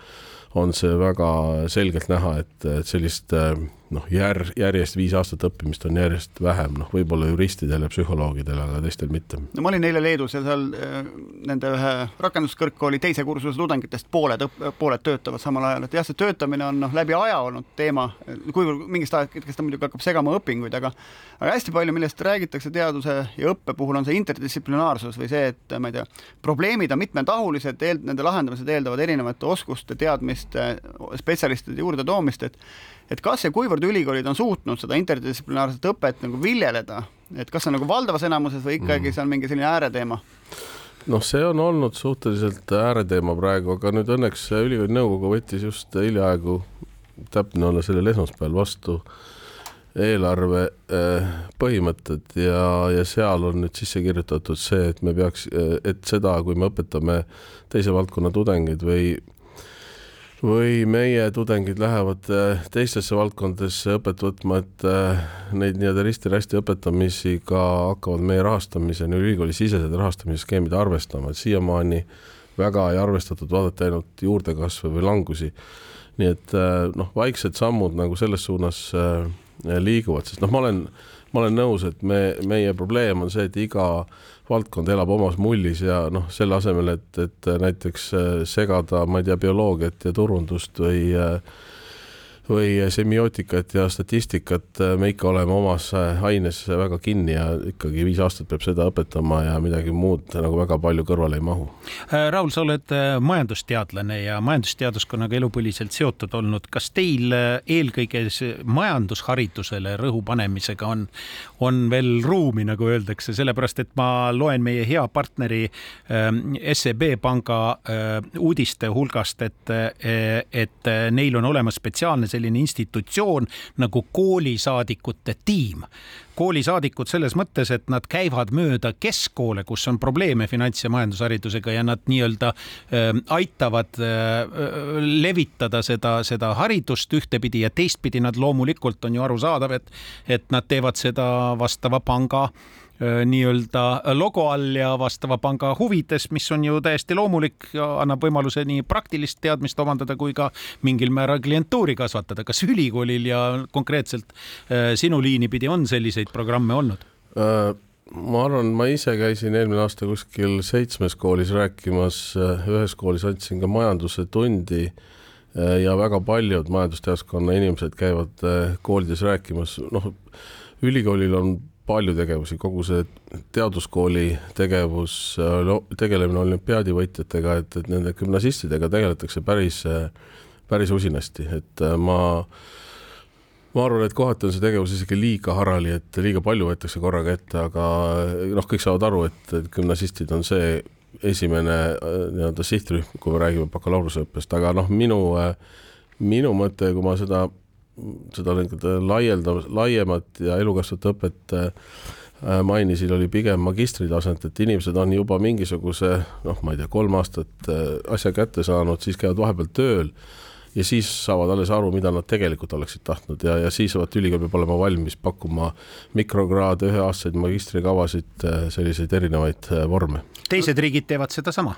on see väga selgelt näha, et, et sellist äh, noh, jär-, järjest viis aastat õppimist on järjest vähem, noh, võib-olla juristidel ja psühholoogidel, aga teistel mitte. no ma olin eile Leedus ja seal äh, nende ühe rakenduskõrgkooli teise kursuse tudengitest pooled õpp-, pooled töötavad samal ajal, et jah, see töötamine on noh, läbi aja olnud teema, kuivõrd mingist hetkest ta muidugi hakkab segama õpinguid, aga aga hästi palju, millest räägitakse teaduse ja õppe puhul, on see interdistsiplinaarsus või see, et ma ei tea, probleemid on mitmetahulised, eel-, nende lahendamised eeldavad erinevate oskuste, teadmiste, spetsialistide juurde toomist, et et kas ja kuivõrd ülikoolid on suutnud seda interdistsiplinaarset õpet nagu viljeleda, et kas see on nagu valdavas enamuses või ikkagi mm. see on mingi selline ääreteema? noh, see on olnud suhteliselt ääreteema praegu, aga nüüd õnneks ülikooli nõukogu võttis just hiljaaegu, täpne olla sellel esmaspäeval vastu eelarve eh, põhimõtted ja, ja seal on nüüd sisse kirjutatud see, et me peaks, eh, et seda, kui me õpetame teise valdkonna tudengeid või või meie tudengid lähevad äh, teistesse valdkondadesse õpet võtma, et äh, neid nii-öelda risti-rästi õpetamisi ka hakkavad meie rahastamise, ülikooli-sisesed rahastamisskeemid arvestama, et siiamaani väga ei arvestatud, vaadati ainult juurdekasve või langusi. nii et äh, noh, vaiksed sammud nagu selles suunas liiguvad, sest noh, ma olen, ma olen nõus, et me, meie probleem on see, et iga valdkond elab omas mullis ja noh, selle asemel, et, et näiteks äh, segada, ma ei tea, bioloogiat ja turundust või äh, või semiootikat ja statistikat me ikka oleme omas aines väga kinni ja ikkagi viis aastat peab seda õpetama ja midagi muud nagu väga palju kõrvale ei mahu. Raul, sa oled majandusteadlane ja majandusteaduskonnaga elupõliselt seotud olnud. kas teil eelkõige majandusharidusele rõhu panemisega on, on veel ruumi, nagu öeldakse, sellepärast et ma loen meie hea partneri SEB panga uudiste hulgast, et, et neil on olemas spetsiaalne selline institutsioon nagu koolisaadikute tiim. koolisaadikud selles mõttes, et nad käivad mööda keskkoole, kus on probleeme finants- ja majandusharidusega ja nad nii-öelda äh, aitavad äh, levitada seda, seda haridust ühtepidi ja teistpidi. Nad loomulikult on ju arusaadav, et, et nad teevad seda vastava panga äh, Äh, nii-öelda logo all ja vastava panga huvides, mis on ju täiesti loomulik annab võimaluse nii praktilist teadmist omandada kui ka mingil määral klientuuri kasvatada. kas ülikoolil ja konkreetselt äh, sinu liini pidi on selliseid programme olnud? Äh, ma arvan, ma ise käisin eelmine aasta kuskil seitsmes koolis rääkimas, ühes koolis andsin ka majanduse tundi ja väga paljud majandusteaduskonna inimesed käivad koolides rääkimas, noh, ülikoolil on palju tegevusi, kogu see teaduskooli tegevus, tegelemine olümpiaadivõitjatega, et, et nende gümnasistidega tegeletakse päris, päris usinasti, et äh, ma ma arvan, et kohati on see tegevus isegi liiga harali, et liiga palju võetakse korraga ette, aga noh, kõik saavad aru, et, et gümnasistid on see esimene äh, nii-öelda sihtrühm, kui me räägime bakalaureuseõppest, aga noh, minu, äh, minu mõte, kui ma seda seda laielda, laiemat ja elukestvat õpet äh, mainisin, oli pigem magistritaset, et inimesed on juba mingisuguse noh, ma ei tea, kolm aastat äh, asja kätte saanud, siis käivad vahepeal tööl ja siis saavad alles aru, mida nad tegelikult oleksid tahtnud ja, ja siis vaat ülikool peab olema valmis pakkuma mikrokraade, üheaastaseid magistrikavasid, äh, selliseid erinevaid vorme. teised riigid teevad sedasama?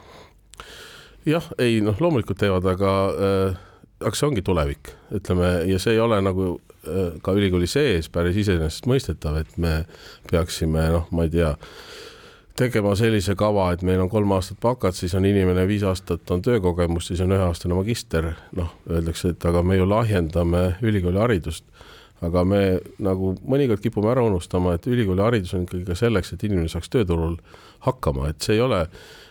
jah, ei noh, loomulikult teevad, aga äh, aga see ongi tulevik, ütleme, ja see ei ole nagu äh, ka ülikooli sees päris iseenesestmõistetav, et me peaksime, noh, ma ei tea, tegema sellise kava, et meil on kolm aastat bakat, siis on inimene viis aastat on töökogemust, siis on üheaastane magister, noh, öeldakse, et aga me ju lahjendame ülikooli haridust. Aga me nagu mõnikord kipume ära unustama, et ülikooli haridus on ikkagi ka selleks, et inimene saaks tööturul hakkama, et see ei ole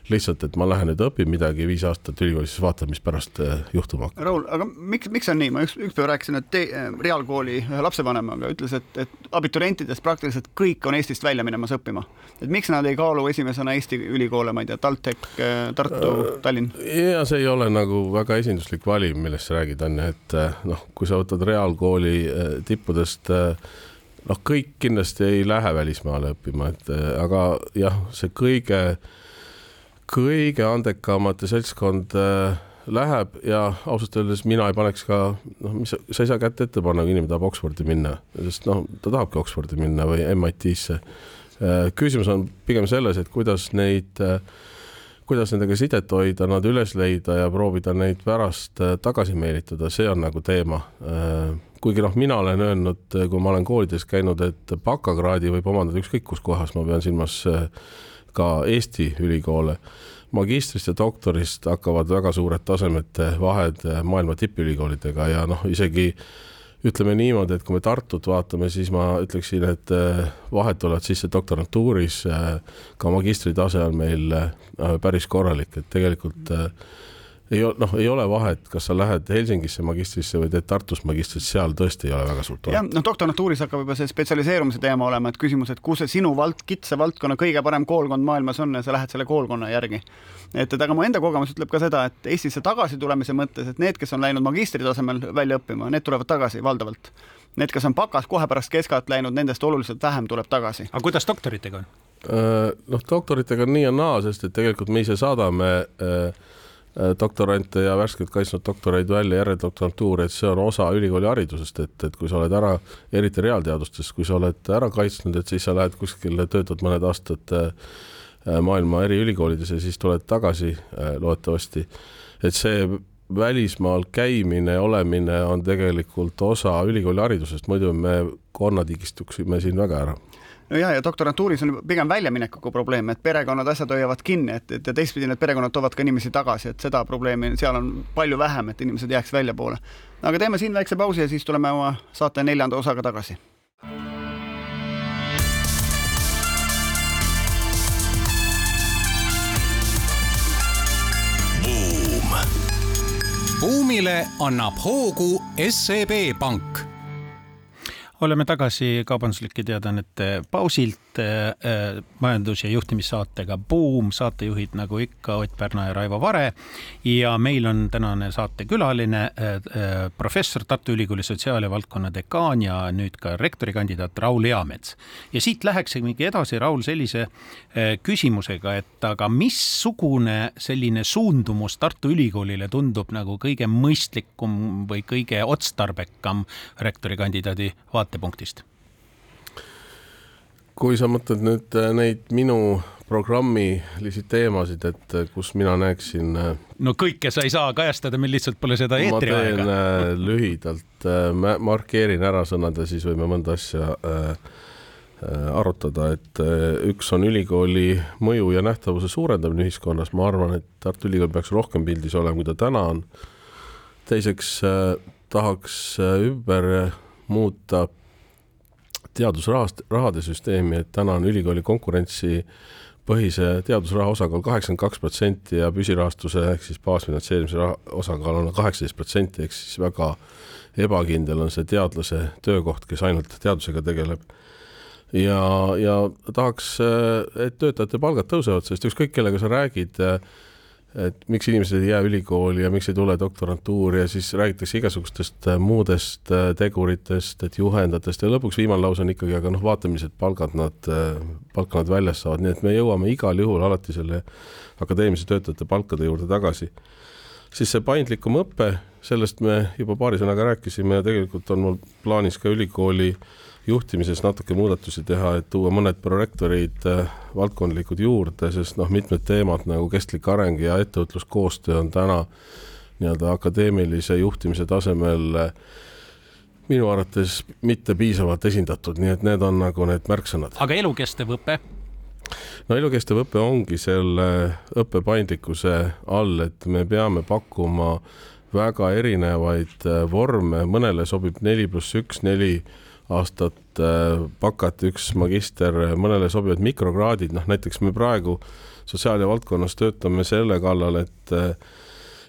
lihtsalt, et ma lähen nüüd õpin midagi viis aastat ülikoolis, siis vaatan, mis pärast äh, juhtuma hakkab. Raul, aga miks, miks on nii, ma üks, ükspäev rääkisin, et te, äh, reaalkooli ühe lapsevanemaga ütles, et, et abiturientidest praktiliselt kõik on Eestist välja minemas õppima. et miks nad ei kaalu esimesena Eesti ülikoole, ma ei tea, TalTech, äh, Tartu äh,, Tallinn? ja see ei ole nagu väga esinduslik valim, millest sa räägid, on ju, et noh, kui sa võtad reaalkooli tippudest noh, kõik kindlasti ei lähe välismaale õppima, et aga jah, see kõige äh, kõige andekamate seltskond äh, läheb ja ausalt öeldes mina ei paneks ka, noh, mis sa, ei saa kätt ette panna, kui inimene tahab Oxfordi minna, sest noh, ta tahabki Oxfordi minna või MIT-sse. Äh, küsimus on pigem selles, et kuidas neid, äh, kuidas nendega sidet hoida, nad üles leida ja proovida neid pärast tagasi meelitada, see on nagu teema. Kuigi noh, mina olen öelnud, kui ma olen koolides käinud, et bakakraadi võib omandada ükskõik kus kohas, ma pean silmas ka Eesti ülikoole. magistrist ja doktorist hakkavad väga suured tasemete vahed maailma tippülikoolidega ja noh, isegi ütleme niimoodi, et kui me Tartut vaatame, siis ma ütleksin, et vahed tulevad sisse doktorantuuris, ka magistritase on meil päris korralik, et tegelikult äh, ei noh, ei ole vahet, kas sa lähed Helsingisse magistrisse või teed Tartus magistrit, seal tõesti ei ole väga suurt vahet. jah, noh, doktorantuuris hakkab juba see spetsialiseerumise teema olema, et küsimus, et kus see sinu vald, kitsa valdkonna kõige parem koolkond maailmas on ja sa lähed selle koolkonna järgi. et, et aga mu enda kogemus ütleb ka seda, et Eestisse tagasi tulemise mõttes, et need, kes on läinud magistri tasemel välja õppima, need tulevad tagasi valdavalt. Need, kes on bakas kohe pärast keskat läinud, nendest oluliselt vähem tuleb tagasi. aga kuidas doktoritega on? Äh, noh, doktoritega on nii ja naa, sest et tegelikult me ise saadame Äh, doktorante ja värskelt kaitsnud doktoreid välja järeldoktorantuuri, et see on osa ülikooli haridusest, et, et kui sa oled ära, eriti reaalteadustes, kui sa oled ära kaitsnud, et siis sa lähed kuskile, töötad mõned aastad äh, maailma eri ülikoolides ja siis tuled tagasi äh, loodetavasti. et see välismaal käimine, olemine on tegelikult osa ülikooli haridusest, muidu me konnatigistuksime siin väga ära no ja, ja doktorantuuris on pigem väljaminekuga probleem, et perekonnad, asjad hoiavad kinni, et, et ja teistpidi need perekonnad toovad ka inimesi tagasi, et seda probleemi seal on palju vähem, et inimesed jääks väljapoole. aga teeme siin väikse pausi ja siis tuleme oma saate neljanda osaga tagasi. Buumile annab hoogu SEB Pank oleme tagasi kaubanduslike teadaannete pausilt äh, majandus- ja juhtimissaatega Buum, saatejuhid nagu ikka Ott Pärna ja Raivo Vare. ja meil on tänane saatekülaline äh, äh, professor Tartu Ülikooli sotsiaal- ja valdkonna dekaan ja nüüd ka rektorikandidaat Raul Eamets. ja siit läheksimegi edasi, Raul, sellise äh, küsimusega, et aga missugune selline suundumus Tartu Ülikoolile tundub nagu kõige mõistlikum või kõige otstarbekam rektorikandidaadi vaatepunktist? Kui sa mõtled nüüd äh, neid minu programmilisi teemasid, et äh, kus mina näeksin. äh, no kõike sa ei saa kajastada, meil lihtsalt pole seda ma teen eetriaega. lühidalt, markeerin ära sõnad ja siis võime mõnda asja arutada, et üks on ülikooli mõju ja nähtavuse suurendamine ühiskonnas, ma arvan, et Tartu Ülikool peaks rohkem pildis olema, kui ta täna on. teiseks tahaks ümber muuta teadusrahast, rahade süsteemi, et täna on ülikooli konkurentsipõhise teadusraha osakaal kaheksakümmend kaks protsenti ja püsirahastuse ehk siis baasfinantseerimise osakaal on kaheksateist protsenti, ehk siis väga ebakindel on see teadlase töökoht, kes ainult teadusega tegeleb. ja, ja tahaks, et töötajate palgad tõusevad, sest ükskõik, kellega sa räägid, et miks inimesed ei jää ülikooli ja miks ei tule doktorantuuri ja siis räägitakse igasugustest äh, muudest äh, teguritest, et juhendajatest ja lõpuks viimane lause on ikkagi, aga noh, vaata, millised palgad nad, palka nad väljas saavad, nii et me jõuame igal juhul alati selle akadeemilise töötajate palkade juurde tagasi. siis see paindlikum õpe, sellest me juba paari sõnaga rääkisime ja tegelikult on mul plaanis ka ülikooli juhtimises natuke muudatusi teha, et tuua mõned prorektorid äh, valdkondlikud juurde, sest noh, mitmed teemad nagu kestlik areng ja ettevõtluskoostöö on täna nii-öelda akadeemilise juhtimise tasemel äh, minu arvates mitte piisavalt esindatud, nii et need on nagu need märksõnad. aga elukestev õpe? no elukestev õpe ongi selle õppe paindlikkuse all, et me peame pakkuma väga erinevaid äh, vorme, mõnele sobib neli pluss üks, neli aastat äh, bakat, üks magister, mõnele sobivad mikrokraadid, noh näiteks me praegu sotsiaal- ja valdkonnas töötame selle kallal, et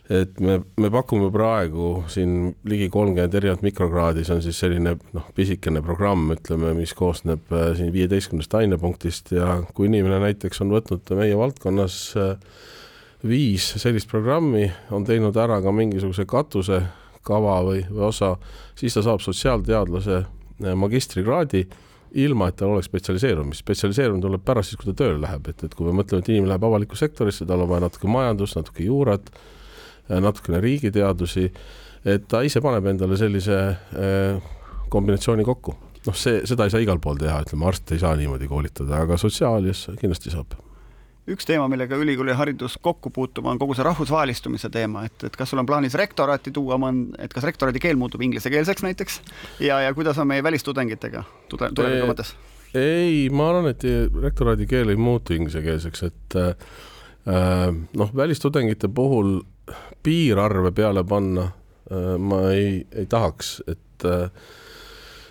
et me, me pakume praegu siin ligi kolmkümmend erinevat mikrokraadi, see on siis selline noh, pisikene programm, ütleme, mis koosneb äh, siin viieteistkümnest ainepunktist ja kui inimene näiteks on võtnud meie valdkonnas äh, viis sellist programmi, on teinud ära ka mingisuguse katusekava või, või osa, siis ta saab sotsiaalteadlase Äh, magistrikraadi ilma, et tal oleks spetsialiseerumist. spetsialiseerumine tuleb pärast siis, kui ta tööle läheb, et, et kui me mõtleme, et inimene läheb avalikku sektorisse, tal on vaja natuke majandust, natuke juurat, äh, natukene riigiteadusi, et ta ise paneb endale sellise äh, kombinatsiooni kokku. noh, see, seda ei saa igal pool teha, ütleme, arst ei saa niimoodi koolitada, aga sotsiaalias kindlasti saab üks teema, millega ülikooli haridus kokku puutub, on kogu see rahvusvahelistumise teema, et, et kas sul on plaanis rektoraati tuua, et kas rektoraadi keel muutub inglisekeelseks näiteks ja, ja kuidas on meie välistudengitega tuleviku mõttes? ei, ma arvan, et rektoraadi keel ei muutu inglisekeelseks, et äh, noh, välistudengite puhul piirarve peale panna äh, ma ei, ei tahaks, et äh,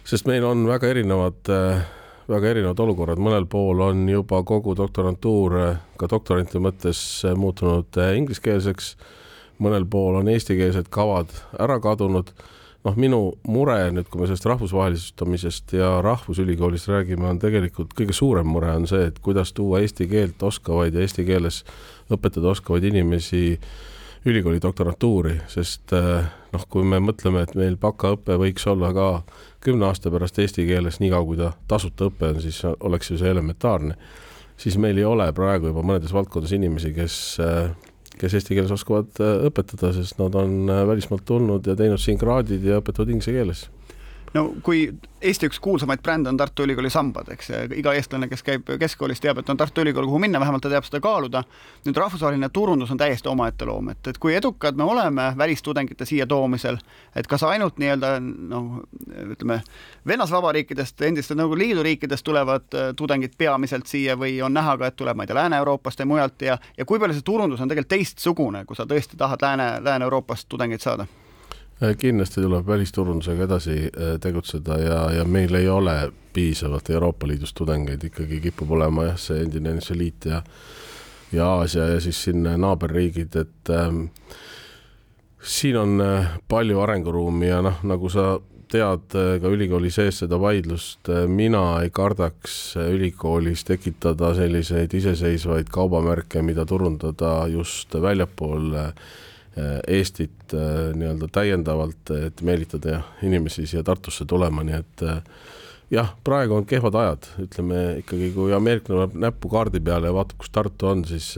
sest meil on väga erinevad äh, väga erinevad olukorrad, mõnel pool on juba kogu doktorantuur ka doktorantide mõttes muutunud ingliskeelseks, mõnel pool on eestikeelsed kavad ära kadunud. noh, minu mure nüüd, kui me sellest rahvusvahelistumisest ja rahvusülikoolist räägime, on tegelikult kõige suurem mure on see, et kuidas tuua eesti keelt oskavaid ja eesti keeles õpetada oskavaid inimesi ülikooli doktorantuuri, sest noh, kui me mõtleme, et meil bakaõpe võiks olla ka kümne aasta pärast eesti keeles, niikaua kui ta tasuta õpe on, siis oleks ju see elementaarne. siis meil ei ole praegu juba mõnedes valdkondades inimesi, kes, kes eesti keeles oskavad õpetada, sest nad on välismaalt tulnud ja teinud siin kraadid ja õpetavad inglise keeles no kui Eesti üks kuulsamaid brände on Tartu Ülikooli sambad, eks, iga eestlane, kes käib keskkoolis, teab, et on Tartu Ülikool, kuhu minna, vähemalt ta teab seda kaaluda. nüüd rahvusvaheline turundus on täiesti omaette loom, et, et kui edukad me oleme välistudengite siia toomisel, et kas ainult nii-öelda noh, ütleme, vennasvabariikidest, endiste Nõukogude Liidu riikidest tulevad äh, tudengid peamiselt siia või on näha ka, et tuleb, ma ei tea, Lääne-Euroopast ja mujalt ja, ja kui palju see turundus on tegelikult teistsugune, kui sa tõesti tahad Lääne, Lääne-Euroopast tudengeid saada? Äh, kindlasti tuleb välisturundusega edasi äh, tegutseda ja, ja meil ei ole piisavalt Euroopa Liidust tudengeid, ikkagi kipub olema jah, see endine NSV Liit ja ja Aasia ja siis siin naaberriigid, et ähm, siin on äh, palju arenguruumi ja noh, nagu sa tead ka ülikooli sees seda vaidlust, mina ei kardaks ülikoolis tekitada selliseid iseseisvaid kaubamärke, mida turundada just väljapool Äh, Eestit äh, nii-öelda täiendavalt, et meelitada inimesi siia Tartusse tulema, nii et äh, jah, praegu on kehvad ajad, ütleme ikkagi, kui ameeriklane paneb näppu kaardi peale ja vaatab, kus Tartu on, siis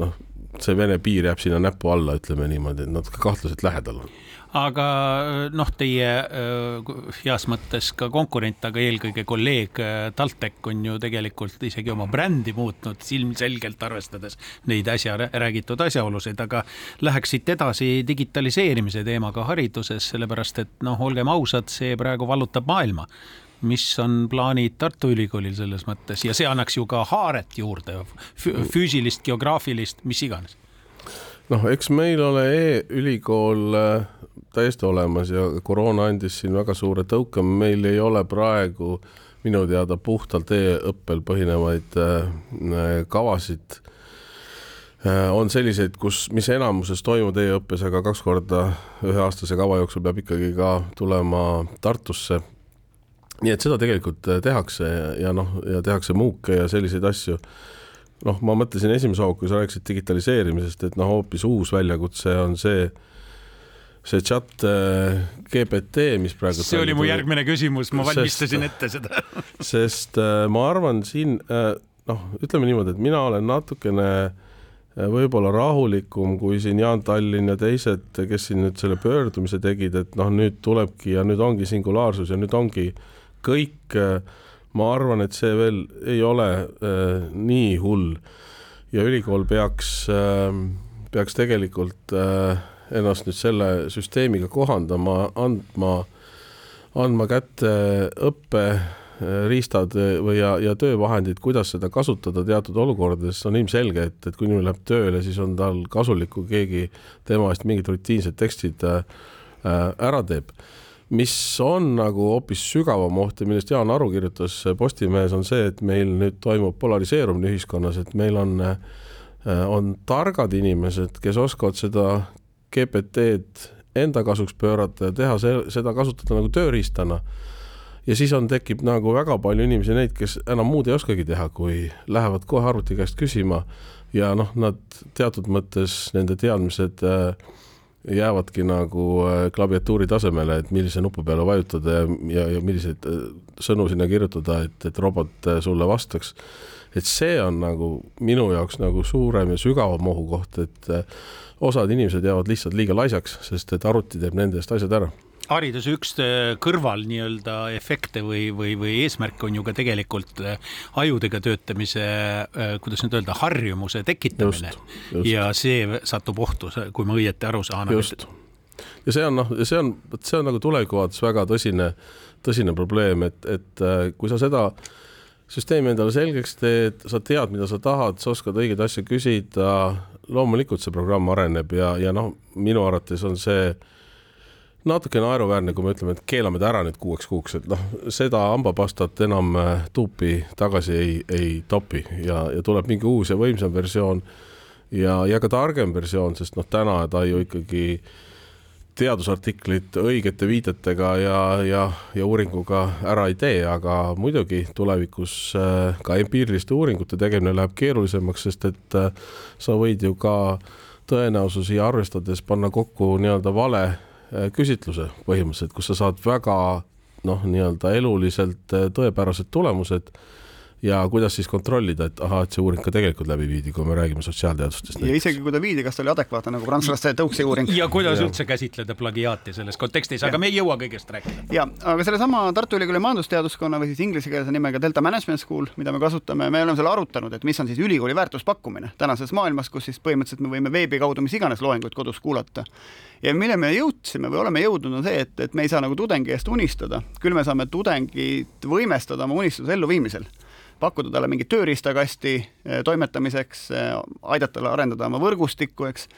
noh, see Vene piir jääb sinna näpu alla, ütleme niimoodi, et natuke kahtlaselt lähedal on aga noh, teie äh, heas mõttes ka konkurent, aga eelkõige kolleeg äh, TalTech on ju tegelikult isegi oma brändi muutnud ilmselgelt arvestades neid äsja räägitud asjaolusid, aga läheks siit edasi digitaliseerimise teemaga hariduses, sellepärast et noh, olgem ausad, see praegu vallutab maailma. Mis on plaanid Tartu Ülikoolil selles mõttes? Ja see annaks ju ka haaret juurde, füüsilist, geograafilist, mis iganes. Noh, eks meil ole e-ülikool äh, täiesti olemas ja koroona andis siin väga suure tõuke, meil ei ole praegu minu teada puhtalt e-õppel põhinevaid äh, kavasid äh,. on selliseid, kus, mis enamuses toimuvad e-õppes, aga kaks korda üheaastase kava jooksul peab ikkagi ka tulema Tartusse. nii et seda tegelikult äh, tehakse ja, ja noh, ja tehakse muuke ja selliseid asju noh, ma mõtlesin esimese hooga, kui sa rääkisid digitaliseerimisest, et noh, hoopis uus väljakutse on see, see chat äh, GPT, mis praegu see oli mu järgmine küsimus, ma valmistasin sest, ette seda. sest äh, ma arvan siin äh, noh, ütleme niimoodi, et mina olen natukene võib-olla rahulikum kui siin Jaan Tallinn ja teised, kes siin nüüd selle pöördumise tegid, et noh, nüüd tulebki ja nüüd ongi singulaarsus ja nüüd ongi kõik ma arvan, et see veel ei ole äh, nii hull. Ja ülikool peaks äh,, peaks tegelikult äh, ennast nüüd selle süsteemiga kohandama, andma, andma kätte õpperiistad äh, või ja, ja töövahendid, kuidas seda kasutada teatud olukordades, on ilmselge, et, et kui inimene läheb tööle, siis on tal kasulik, kui keegi tema eest mingid rutiinsed tekstid äh ära teeb. Mis on nagu hoopis sügavam oht ja millest Jaan Aru kirjutas Postimehes, on see, et meil nüüd toimub polariseerumine ühiskonnas, et meil on, on targad inimesed, kes oskavad seda GPT-d enda kasuks pöörata ja teha see, seda kasutada nagu tööriistana. ja siis on, tekib nagu väga palju inimesi, neid, kes enam muud ei oskagi teha, kui lähevad kohe arvuti käest küsima ja noh, nad teatud mõttes nende teadmised äh, jäävadki nagu äh, klaviatuuri tasemele, et millise nupu peale vajutada ja, ja, ja milliseid äh, sõnu sinna kirjutada, et, et robot sulle vastaks. Et see on nagu minu jaoks nagu suurem ja sügavam ohukoht, et osad inimesed jäävad lihtsalt liiga laisaks, sest et arvuti teeb nende eest asjad ära hariduse üks äh, kõrval nii-öelda efekte või, või, või eesmärk on ju ka tegelikult äh, ajudega töötamise, äh, kuidas nüüd öelda, harjumuse tekitamine. ja see satub ohtu, kui ma õieti aru saan. just. ja see on noh, see on, vot see on nagu tuleviku vaates väga tõsine, tõsine probleem, et, et kui sa seda süsteemi endale selgeks teed, sa tead, mida sa tahad, sa oskad õigeid asju küsida, loomulikult see programm areneb ja, ja noh, minu arvates on see äh, natuke naeruväärne, kui me ütleme, et keelame ta ära nüüd kuueks kuuks, et noh, seda hambapastat enam äh, tuupi tagasi ei, ei topi ja, ja tuleb mingi uus ja võimsam versioon. Ja, ja ka targem versioon, sest noh, täna ta ju ikkagi teadusartiklit õigete viidetega ja, ja, ja uuringuga ära ei tee, aga muidugi tulevikus äh, ka empiiriliste uuringute tegemine läheb keerulisemaks, sest et äh, sa võid ju ka tõenäosusi arvestades panna kokku nii-öelda vale Äh, küsitluse põhimõtteliselt, kus sa saad väga noh, nii-öelda eluliselt tõepärased tulemused ja kuidas siis kontrollida, et ahah, et see uuring ka tegelikult läbi viidi, kui me räägime sotsiaalteadustest. ja isegi kui ta viidi, kas ta oli adekvaatne nagu prantslaste tõuksi uuring. ja kuidas ja. üldse käsitleda plagiaati selles kontekstis, aga ja. me ei jõua kõigest rääkida. ja, aga sellesama Tartu Ülikooli majandusteaduskonna või siis inglisekeelse nimega Delta Management School, mida me kasutame, me oleme seal arutanud, et mis on siis ülikooli väärtuspakkumine tänases maailmas, kus siis põhimõtteliselt me võime veebi kaudu mis iganes loenguid kodus kuulata ja mille me jõudsime või oleme jõudnud, on see, et, et me ei saa nagu tudengi eest unistada, küll me saame tudengit võimestada oma unistuse elluviimisel pakkuda talle mingit tööriistakasti eh, toimetamiseks, eh, aidata talle arendada oma võrgustikku, eks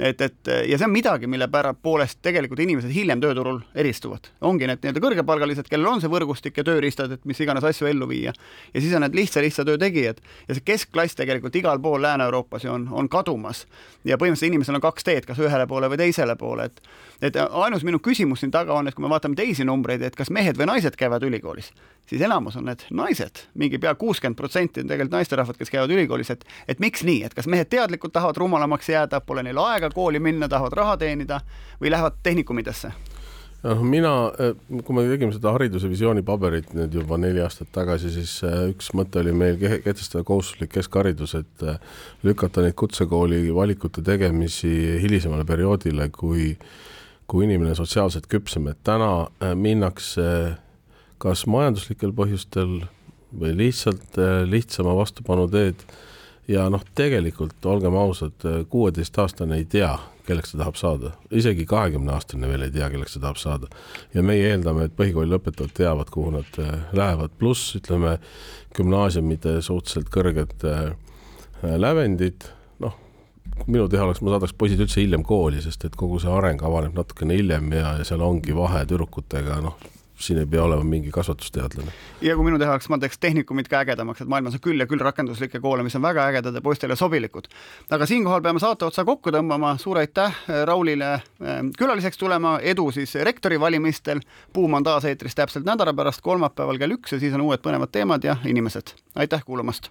et, et ja see on midagi, mille poolest tegelikult inimesed hiljem tööturul eristuvad. ongi need nii-öelda kõrgepalgalised, kellel on see võrgustik ja tööriistad, et mis iganes asju ellu viia. ja siis on need lihtsa, lihtsa töö tegijad ja see keskklass tegelikult igal pool Lääne-Euroopas ju on, on kadumas. ja põhimõtteliselt inimesel on kaks teed, kas ühele poole või teisele poole, et et ainus minu küsimus siin taga on, et kui me vaatame teisi numbreid, et kas mehed või naised käivad ülikoolis, siis enamus on need naised, mingi pea kuuskümmend protsenti on tegelikult naisterahvad, kes käivad ülikoolis, et et miks nii, et kas mehed teadlikult tahavad rumalamaks jääda, pole neil aega kooli minna, tahavad raha teenida või lähevad tehnikumidesse? noh, mina, eh, kui me tegime seda hariduse visiooni paberit nüüd juba neli aastat tagasi, siis eh, üks mõte oli meil kehtestada kohustuslik keskharidus, et eh, lükata neid kutsekooli valikute tegemisi hilisemale perioodile, kui, kui inimene sotsiaalselt küpsem, et täna minnakse kas majanduslikel põhjustel või lihtsalt lihtsama vastupanu teed. Ja noh, tegelikult olgem ausad, kuueteistaastane ei tea, kelleks ta tahab saada, isegi kahekümne aastane veel ei tea, kelleks ta tahab saada. ja meie eeldame, et põhikooli lõpetajad teavad, kuhu nad äh, lähevad, pluss ütleme gümnaasiumide suhteliselt kõrged äh, lävendid, noh, minu teha oleks, ma saadaks poisid üldse hiljem kooli, sest et kogu see areng avaneb natukene hiljem ja, ja seal ongi vahe tüdrukutega, noh siin ei pea olema mingi kasvatusteadlane. ja kui minu tehaks, ma teeks tehnikumit ka ägedamaks, et maailmas on küll ja küll rakenduslikke koole, mis on väga ägedad ja poistele sobilikud. aga siinkohal peame saate otsa kokku tõmbama, suur aitäh äh, Raulile äh, külaliseks tulema, edu siis rektori valimistel. Buum on taas eetris täpselt nädala pärast, kolmapäeval kell üks ja siis on uued põnevad teemad ja inimesed. aitäh kuulamast